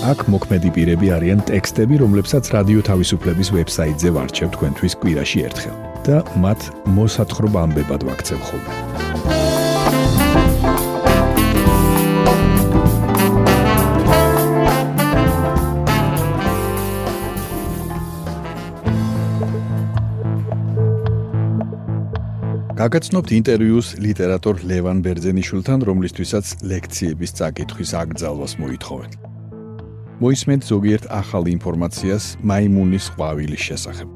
აქ მოქმედი პირები არიან ტექსტები, რომლებსაც რადიო თავისუფლების ვებსაიტზე ვარჩევ თქვენთვის კვირაში ერთხელ და მათ მოსათხრობ ამბებად ვაქცევ ხოლმე. გაგაცნობთ ინტერვიუს ლიტერატორ ლევან ბერძენიშვილთან, რომლისთვისაც ლექციების წაკითხვის აკრძალვას მოითხოვეთ. მოისმენთ ზოგიერთ ახალ ინფორმაციას მაიმუნის ყვავილის შესახებ.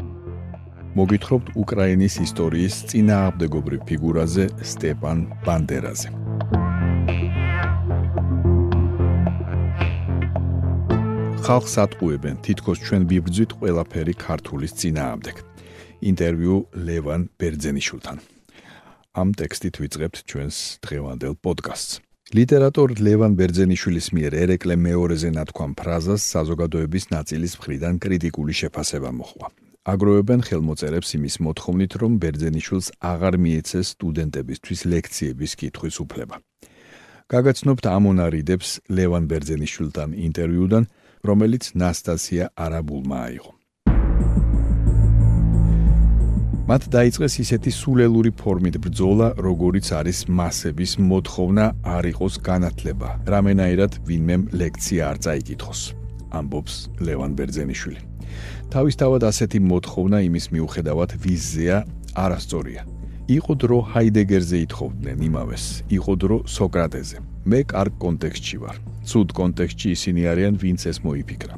მოგითხრობთ უკრაინის ისტორიის წინააღმდეგობრივ ფიგურაზე სტეპან ბანდერაზე. ხალხს ატყუებენ თითქოს ჩვენ ვიბრძვით ყველაფერი ქართულის წინააღმდეგ. ინტერვიუ ლევან ბერძენიშვილთან. ამ ტექსტით ვიწყებთ ჩვენს დღევანდელ პოდკასტს. ლიტერატორ ლევან ბერძენიშვილის მიერ ერეკლე მეორეზე ნათქვამ ფრაზას საზოგადოების ნაწილის მხრიდან კრიტიკული შეფასება მოხდა. აგროვებენ ხელმოწერებს იმის მოთხოვნით, რომ ბერძენიშვილს აღარ მიეცეს სტუდენტებისთვის ლექციების კითხვის უფლება. გაგაცნობთ ამონარიდებს ლევან ბერძენიშვილთან ინტერვიუდან, რომელიც ნასტასია არაბულმა აიღო. მათ დაიწყეს ისეთი სულელური ფორმით ბრძოლა, როგორიც არის მასების მოთხოვნა არ იყოს განათლება. რამენაირად ვინმემ ლექცია არ წაიკითხოს. ამბობს ლევან ბერძენიშვილი. თავისთავად ასეთი მოთხოვნა იმის მიუხედავად ვიზია არასწორია. იყო დრო ჰაიდეგერზე ითხოვდნენ იმავეს, იყო დრო სოკრატეზე. მე კარგ კონტექსტში ვარ. ცუდ კონტექსტში ისინი არიან, ვინც ეს მოიფიქრა.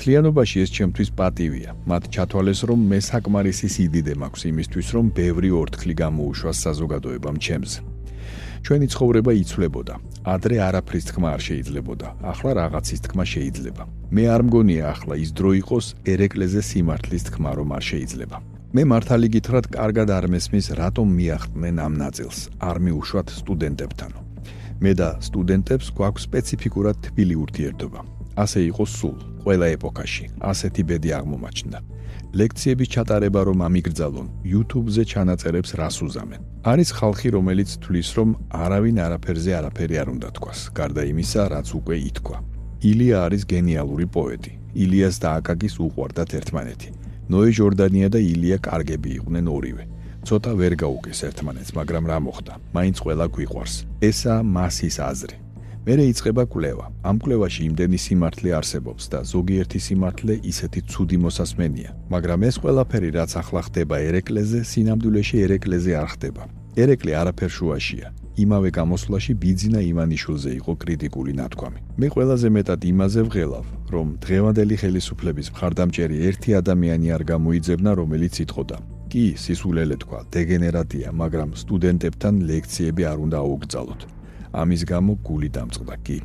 თლიანობაში ეს ჩემთვის პატივია. მათ ჩათვალეს, რომ მე საკმარისი სიდიდე მაქვს იმისთვის, რომ ბევრი ორთქლი გამოუშვა საზოგადოებამ ჩემს. ჩვენი ცხოვრება იცვლებოდა. ადრე არაფრის თქმა არ შეიძლებოდა. ახლა რაღაცის თქმა შეიძლება. მე არ მგონია ახლა ის დრო იყოს ერეკლეზე სიმართლის თქმა რომ არ შეიძლება. მე მართალი გითხრათ, კარგად არ მესმის, რატომ მიახტნენ ამ ნაწილს. არ მიუშვათ სტუდენტებთანო. მე და სტუდენტებს გვაქვს სპეციფიკურად თბილი ურთიერთობა. ასე იყო სულ ყველა ეპოქაში. ასეთი ბედი აღმომაჩნდა. ლექციების ჩატარება რომ ამიგრძალონ, YouTube-ზე ჩანაწერებს რას უზამენ. არის ხალხი, რომელიც თვლის, რომ არავინ არაფერზე არაფერი არ უნდა თქვას, გარდა იმისა, რაც უკვე ითქვა. ილია არის გენიალური პოეტი. ილიას და აკაკის უყვარდათ ერთმანეთი. ნოე ჟორდანია და ილია კარგები იყვნენ ორივე. ცოტა ვერ გაუგეს ერთმანეთს, მაგრამ რა მოხდა? მაინც ყველა გვიყვარს. ესა მასის აზრი. მერე იწება კვლევა. ამ კვლევაში იმდენი სიმართლე არსებობს და ზოგიერთი სიმართლე ისეთი ცუდი მოსასმენია, მაგრამ ეს ყველაფერი რაც ახლა ხდება ერეკლეზე, სინამდვილეში ერეკლეზე არ ხდება. ერეკლე არაფერ შუაშია. იმავე გამოსვლაში ბიძინა ივანიშვილზე იყო კრიტიკული ნათქვამი. მე ყველაზე მეტად იმაზე ვღელავ, რომ დღევანდელი ხელისუფლების მხარდამჭერი ერთი ადამიანი არ გამოიძებნა, რომელიც იტყოდა: კი, სისულელე თქვა, დეგენერატია, მაგრამ სტუდენტებთან ლექციები არ უნდა აუგზავნოთ. ამის გამო გული დამწყდა კი.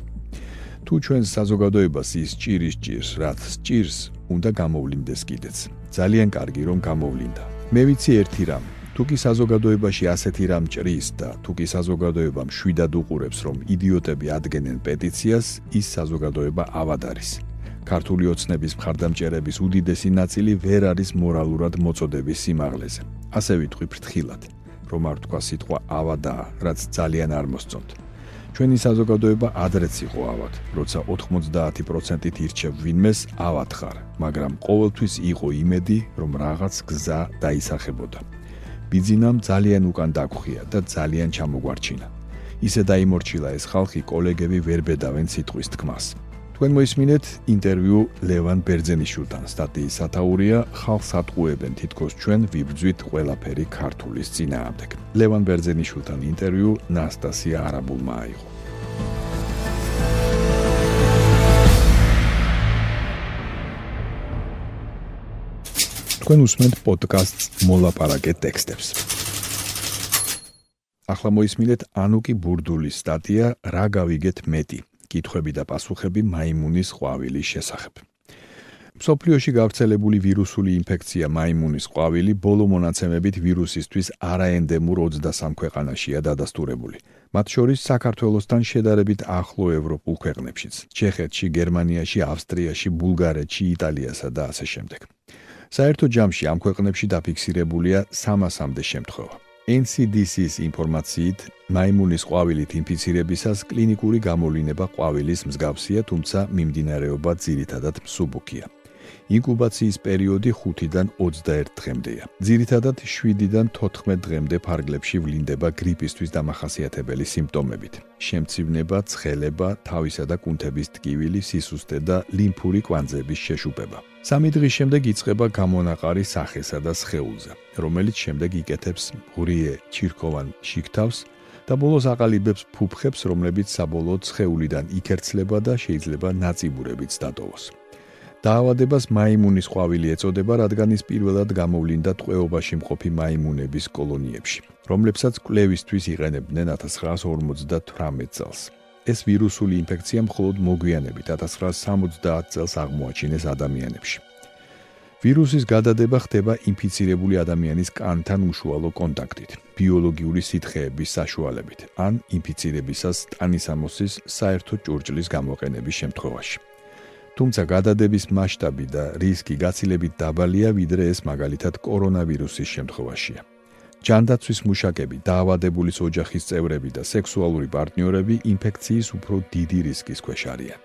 თუ ჩვენ საზოგადოებას ის ჭირის ჭირს, რაც ჭირს, უნდა გამოვლინდეს კიდეც. ძალიან კარგი რომ გამოვლინდა. მე ვიცი ერთი რამ, თუ კი საზოგადოებაში ასეთი რამ ჭრის და თუ კი საზოგადოება მშვიდად უყურებს, რომ იდიოტები ადგენენ პეტიციას, ის საზოგადოება ავად არის. ქართული ოცნების მხარდამჭერების უდიდესი ნაწილი ვერ არის მორალურად მოწოდების სიმაღლეზე. ასე ვიტყვი ფრთხილად, რომ არ თქვა სიტყვა ავადა, რაც ძალიან არ მოსწონთ. ჩვენი საზოგადოება ადრეც იყო ავად, როცა 90%-ით ირჩევ ვინმეს ავად ხარ, მაგრამ ყოველთვის იყო იმედი, რომ რაღაც გზა დაისახებოდა. ბიძინამ ძალიან უკან დაგხვია და ძალიან ჩამოგვარჩინა. ისე დაიმორჩილა ეს ხალხი, კოლეგები ვერ ბედავენ სიტყვის თქმას. თქვენ მოისმინეთ ინტერვიუ ლევან ბერძენიშვილთან. სტატიის სათაურია ხალხს ატყუებენ თითქოს ჩვენ ვიბრძვით ყველაფერი ქართულის წინააღმდეგ. ლევან ბერძენიშვილთან ინტერვიუ ნასტასია არაბულმა აიღო. თქვენ უსმენთ პოდკასტს მოლაპარაკე ტექსტებს. ახლა მოისმინეთ ანუკი ბურდულის სტატია რა გავიგეთ მეტი კითხვები და პასუხები მაიმუნის ყვავილის შესახებ. სოფლიოში გავრცელებული ვირუსული ინფექცია მაიმუნის ყვავილი ბოლო მონაცემებით ვირუსისთვის არაენდემურ 23 ქვეყანაშია დადასტურებული. მათ შორის საქართველოსთან შედარებით ახლო ევროპულ ქვეყნებშიც: ჩეხეთში, გერმანიაში, ავსტრიაში, ბულგარეთში, იტალიასა და ასე შემდეგ. საერთო ჯამში ამ ქვეყნებში დაფიქსირებულია 300-მდე შემთხვევა. NCDC-ის ინფორმაციით, მაიმუნის ყვავილით ინფიცირებისას კლინიკური გამოვლინება ყვავილის მსგავსია, თუმცა მიმდინარეობა ძირითადად მსუბუქია. ინკუბაციის პერიოდი 5-დან 21 დღემდეა. ძირითადად 7-დან 14 დღემდე ფარგლებში ვლინდება გრიპისთვის დამახასიათებელი სიმპტომებით: შემცივნება, ცხელება, თავისა და კუნთების ტკივილი, სისუსტე და ლიმფური კვანძების შეშუპება. სამი დღის შემდეგ იწყება გამონაყარი სახესა და სხეულზე, რომელიც შემდეგ იკეთებს ღრიე ჩირქოვან შიქთავს და ბოლოს აყალიბებს ფუფხებს, რომლებიც საბოლოოდ სხეულიდან იქერცლება და შეიძლება ნაწიბურებიც დატოვოს. დაავადებას მაიმუნის ყვავილი ეწოდება, რადგან ის პირველად გამოვლინდა ტყვეობაში მყოფი მაიმუნების კოლონიებში, რომლებსაც კვლევისთვის იყენებდნენ 1958 წელს. ეს ვირუსული ინფექცია მხოლოდ მოგვიანებით 1970 წელს აღმოაჩინეს ადამიანებში. ვირუსის გადადება ხდება ინფიცირებული ადამიანის კანთან უშუალო კონტაქტით, ბიოლოგიური სითხეების საშუალებით, ან ინფიცირებისას ტანისამოსის საერთო ჭურჭლის გამოყენების შემთხვევაში. თუმცა გადადების მასშტაბი და რისკი გაცილებით დაბალია ვიდრე ეს მაგალითად კორონავირუსის შემთხვევაშია. ჯანდაცვის მუშაკები, დაავადებულის ოჯახის წევრები და სექსუალური პარტნიორები ინფექციის უფრო დიდი რისკის ქვეშ არიან.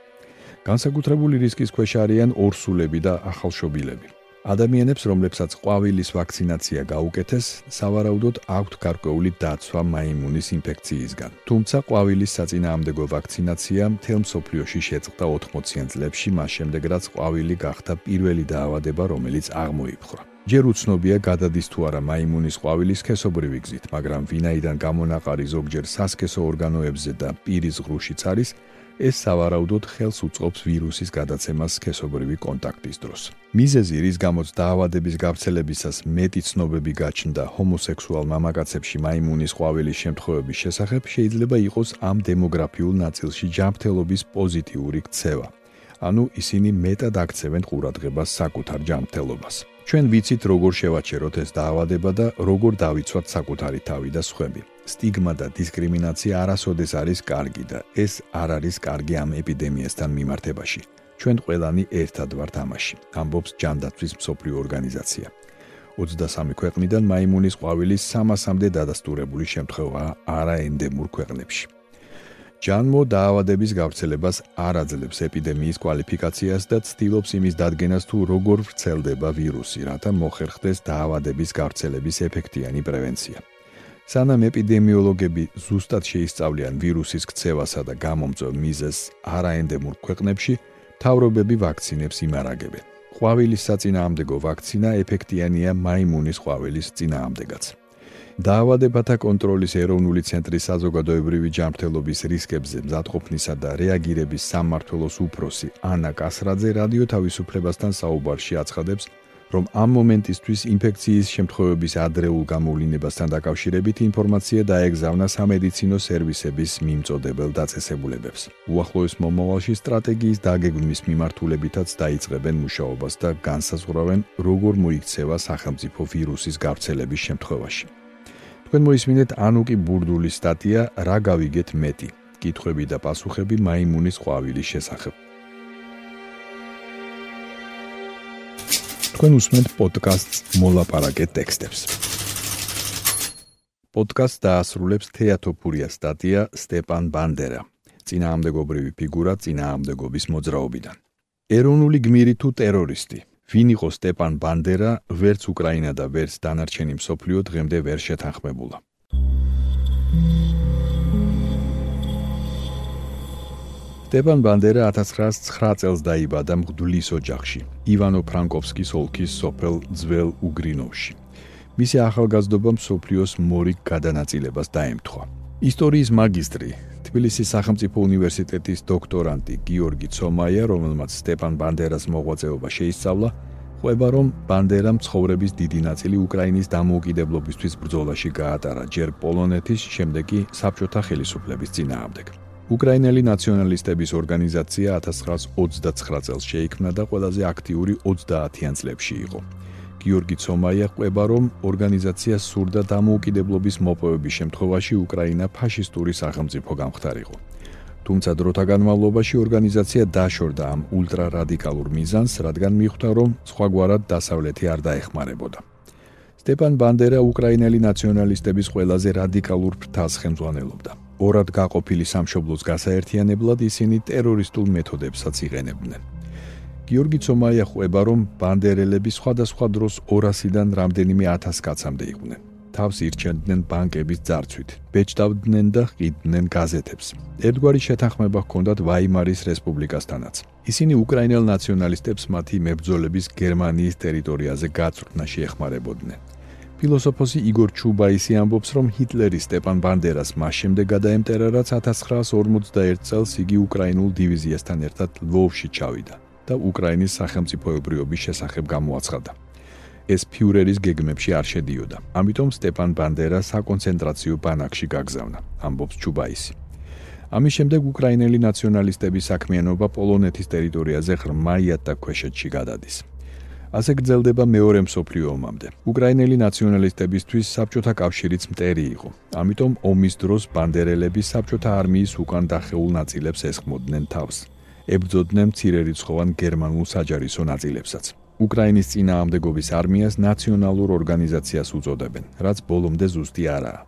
განსაკუთრებული რისკის ქვეშ არიან ორსულები და ახალშობილები. ადამიანებს, რომლებსაც ყვავილის ვაქცინაცია გაუკეთეს, სავარაუდოდ აქვთ გარკვეული დაცვა მაიმუნის ინფექციისგან. თუმცა ყვავილის საწინააღმდეგო ვაქცინაცია მთელ მსოფლიოში შეწყდა 80-იან წლებში, მას შემდეგ რაც ყვავილი გახდა პირველი დაავადება, რომელიც აღმოიფხვრა. ჯერ უცნობია გადადის თუ არა მაიმუნის ყვავილის სქესობრივი გზით, მაგრამ ვინაიდან გამონაყარი ზოგჯერ სასქესო ორგანოებზე და პირის ღრუშიც არის, ეს სავარაუდოდ ხელს უწყობს ვირუსის გადაცემას სქესობრივი კონტაქტის დროს. მიზეზი, რის გამოც დაავადების გავრცელებისას მეტი ცნობები გაჩნდა ჰომოსექსუალ მამაკაცებში მაიმუნის ყვავილის შემთხვევების შესახებ, შეიძლება იყოს ამ დემოგრაფიულ ნაწილში ჯანმრთელობის პოზიტიური ქცევა. ანუ ისინი მეტად აქცევენ ყურადღებას საკუთარ ჯანმრთელობას. ჩვენ ვიცით როგორ შევაჩეროთ ეს დაავადება და როგორ დავიცვათ საკუთარი თავი და სხვები. სტიგმა და დისკრიმინაცია არასოდეს არის კარგი და ეს არ არის კარგი ამ ეპიდემიასთან მიმართებაში. ჩვენ ყველანი ერთად ვართ ამაში, ამბობს ჯანდაცვის მსოფლიო ორგანიზაცია. 23 ქვეყნიდან მაიმუნის ყვავილის 300-მდე დადასტურებული შემთხვევაა არაენდემურ ქვეყნებში. ჯანმო დაავადების გავრცელებას არ აძლევს ეპიდემიის კვალიფიკაციას და ცდილობს იმის დადგენას თუ როგორ ვრცელდება ვირუსი, რათა მოხერხდეს დაავადების გავრცელების ეფექტიანი პრევენცია. სანამ ეპიდემიოლოგები ზუსტად შეისწავლიან ვირუსის ქცევასა და გამომწვევ მიზეზს არაენდემურ ქვეყნებში, თავრობები ვაქცინებს იმარაგებენ. ყვავილის საწინააღმდეგო ვაქცინა ეფექტიანია მაიმუნის ყვავილის წინააღმდეგაც. დაავადებათა კონტროლის ეროვნული ცენტრის საზოგადოებრივი ჯანმრთელობის რისკებზე მზადყოფნისა და რეაგირების სამმართველოს უფროსი ანა კასრაძე რადიო თავისუფლებასთან საუბარში აცხადებს, რომ ამ მომენტისთვის ინფექციის შემთხვევების ადრეულ გამოვლინებასთან დაკავშირებით ინფორმაცია დაეგზავნა სამედიცინო სერვისების მიმწოდებელ დაწესებულებებს. უახლოეს მომავალში სტრატეგიის დაგეგმვის მიმართულებითაც დაიწყებენ მუშაობას და განსაზღვრავენ, როგორ მოიქცევა სახელმწიფო ვირუსის გავრცელების შემთხვევაში. თქვენ მოისმინეთ ანუკი ბურდულის სტატია რა გავიგეთ მეტი? კითხვები და პასუხები მაიმუნის ყვავილის შესახებ. თქვენ უსმენთ პოდკასტს მოლაპარაკე ტექსტებს. პოდკასტს დაასრულებს თეატოფურია სტატია სტეპან ბანდერა. წინააღმდეგობრივი ფიგურა წინააღმდეგობის მოძრაობიდან. ეროვნული გმირი თუ ტერორისტი? ვინ იყო სტეპან ბანდერა, ვერც უკრაინა და ვერც დანარჩენი მსოფლიო დღემდე ვერ შეთანხმებულა. სტეპან ბანდერა 1909 წელს დაიბადა მღვდლის ოჯახში, ივანო ფრანკოვსკის ოლქის სოფელ ძველ უგრინოვში. მისი ახალგაზრდობა მსოფლიოს მორიგ გადანაწილებას დაემთხვა. ისტორიის მაგისტრი, თბილისის სახელმწიფო უნივერსიტეტის დოქტორანტი გიორგი ცომაია, რომელმაც სტეპან ბანდერას მოღვაწეობა შეისწავლა, ყვება რომ ბანდერამ ცხოვრების დიდი ნაწილი უკრაინის დამოუკიდებლობისთვის ბრძოლაში გაატარა ჯერ პოლონეთის, შემდეგ კი საბჭოთა ხელისუფლების წინააღმდეგ. უკრაინელი ნაციონალისტების ორგანიზაცია 1929 წელს შეიქმნა და ყველაზე აქტიური 30-იან წლებში იყო. გიორგი ცომაია ყვება, რომ ორგანიზაციას სურდა დამოუკიდებლობის მოპოვების შემთხვევაში უკრაინა ფაშისტური სახელმწიფო გამხდარიყო. თუმცა დროთა განმავლობაში ორგანიზაცია დაშორდა ამ ультрарадикალურ მიზანს, რადგან მიხვდა, რომ სხვაგვარად დასავლეთი არ დაეხმარებოდა. სტეპან ბანდერა უკრაინელი ნაციონალისტების ყველაზე რადიკალურ ფრთას ხელმძღვანელობდა. ორად გაყოფილი სამშობლოს გასაერთიანებლად ისინი ტერორისტულ მეთოდებსაც იყენებდნენ. გიორგი ცომაია ხვება, რომ ბანდერელები სხვადასხვა დროს 200-დან რამდენიმე 1000 კაცამდე იყვნენ. თავს ირჩენდნენ ბანკების ძარცვით, ბეჭდავდნენ და ყიდდნენ გაზეთებს. ერთგვარი შეთანხმება ჰქონდათ ვაიმარის რესპუბლიკასთანაც. ისინი უკრაინელ ნაციონალისტებს მათი მებრძოლების გერმანიის ტერიტორიაზე გაწვრთნაში ეხმარებოდნენ. ფილოსოფოსი იგორ ჩუბაისი ამბობს, რომ ჰიტლერი სტეპან ბანდერას მას შემდეგ გადაემტერა, რაც 1941 წელს იგი უკრაინულ დივიზიასთან ერთად ლვოვში ჩავიდა და უკრაინის სახელმწიფოებრიობის შესახებ გამოაცხადა. ეს ფიურერის გეგმებში არ შედიოდა. ამიტომ სტეპან ბანდერა საკონცენტრაციო ბანაკში გაგზავნა, ამბობს ჩუბაისი. ამის შემდეგ უკრაინელი ნაციონალისტების საქმიანობა პოლონეთის ტერიტორიაზე ღრმაიად და ქვეშეთში გადადის. ასე გრძელდება მეორე მსოფლიო ომამდე. უკრაინელი ნაციონალისტებისთვის საბჭოთა კავშირიც მტერი იყო. ამიტომ ომის დროს ბანდერელები საბჭოთა არმიის უკან დახეულ ნაწილებს ესხმოდნენ თავს. ებრძოდნენ მცირერიცხოვან გერმანულ საჯარისო ნაწილებსაც. უკრაინის წინააღმდეგობის არმიას ნაციონალურ ორგანიზაციას უწოდებენ, რაც ბოლომდე ზუსტი არაა.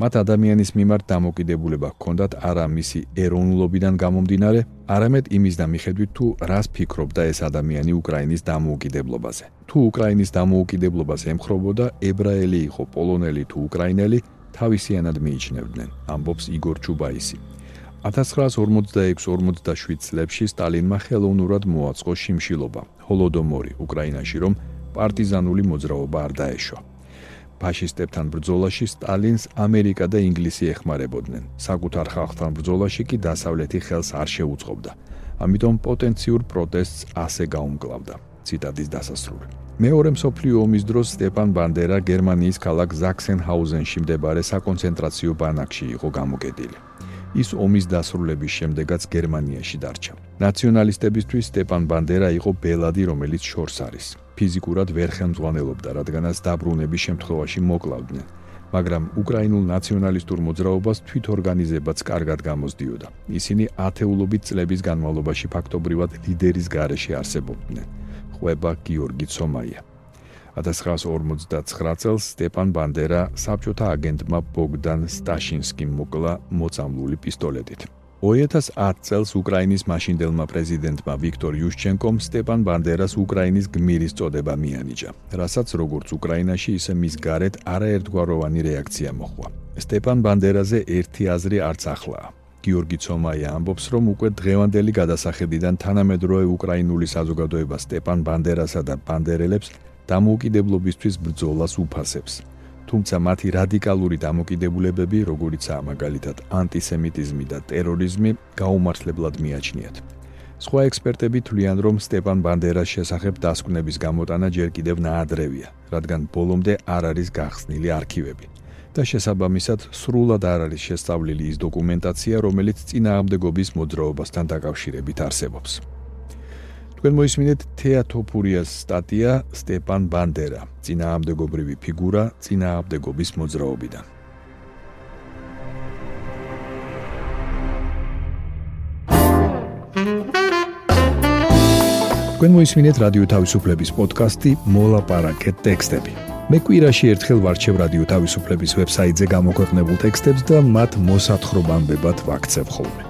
მათ ადამიანის მიმართ დამოკიდებულება ჰქონდათ არა მისი ეროვნულობიდან გამომდინარე, არამედ იმის და მიხედვით თუ რას ფიქრობდა ეს ადამიანი უკრაინის დამოუკიდებლობაზე. თუ უკრაინის დამოუკიდებლობას ემხრობოდა, ებრაელი იყო, პოლონელი თუ უკრაინელი, თავისიანად მიიჩნევდნენ, ამბობს იგორ ჩუბაისი. 1946-47 წლებში სტალინმა ხელოვნურად მოაწყო შიმშილობა, ჰოლოდომორი უკრაინაში, რომ პარტიზანული მოძრაობა არ დაეშვა. ფაშისტებთან ბრძოლაში სტალინს ამერიკა და ინგლისი ეხმარებოდნენ. საკუთარ ხალხთან ბრძოლაში კი დასავლეთი ხელს არ შეუწყობდა. ამიტომ პოტენციურ პროტესტს ასე გაუმკლავდა. ციტატის დასასრული. მეორე მსოფლიო ომის დროს სტეპან ბანდერა გერმანიის ქალაქ ზაქსენჰაუზენში მდებარე საკონცენტრაციო ბანაკში იყო გამოკეტილი. ის ომის დასრულების შემდეგაც გერმანიაში დარჩა. ნაციონალისტებისთვის სტეპან ბანდერა იყო ბელადი, რომელიც შორს არის. ფიზიკურად ვერ ხელმძღვანელობდა, რადგანაც დაბრუნების შემთხვევაში მოკლავდნენ. მაგრამ უკრაინულ ნაციონალისტურ მოძრაობას თვითორგანიზებაც კარგად გამოსდიოდა. ისინი ათეულობით წლების განმავლობაში ფაქტობრივად ლიდერის გარეშე არსებობდნენ. ყვება გიორგი ცომაია. 1959 წელს სტეპან ბანდერა საბჭოთა აგენტმა ბოგდან სტაშინსკიმ მოკლა მოწამლული პისტოლეტით. 2010 წელს უკრაინის მაშინდელმა პრეზიდენტმა ვიქტორ იუშჩენკომ სტეპან ბანდერას უკრაინის გმირის წოდება მიანიჭა, რასაც როგორც უკრაინაში, ისე მის გარეთ არაერთგვაროვანი რეაქცია მოხდა. სტეპან ბანდერაზე ერთი აზრი არც ახლაა. გიორგი ცომაია ამბობს, რომ უკვე დღევანდელი გადასახედიდან თანამედროვე უკრაინული საზოგადოება სტეპან ბანდერასა და ბანდერელებს დამოუკიდებლობისთვის ბრძოლას უფასებს. თუმცა მათი რადიკალური დამოკიდებულებები, როგორიცაა მაგალითად ანტისემიტიზმი და ტერორიზმი, გაუმართლებლად მიაჩნიათ. სხვა ექსპერტები თვლიან, რომ სტეპან ბანდერას შესახებ დასკვნების გამოტანა ჯერ კიდევ ნაადრევია, რადგან ბოლომდე არ არის გახსნილი არქივები. და შესაბამისად, სრულად არ არის შესწავლილი ის დოკუმენტაცია, რომელიც წინააღმდეგობის მოძრაობასთან დაკავშირებით არსებობს. თქვენ მოისმინეთ თეატოფურიას სტატია სტეპან ბანდერა წინააღმდეგობრივი ფიგურა წინააღმდეგობის მოძრაობიდან. თქვენ მოისმინეთ რადიო თავისუფლების პოდკასტი მოლაპარაკე ტექსტები. მე კვირაში ერთხელ ვარჩევ რადიო თავისუფლების ვებსაიტზე გამოქვეყნებულ ტექსტებს და მათ მოსათხრობამდე ვაქცევ ხოლმე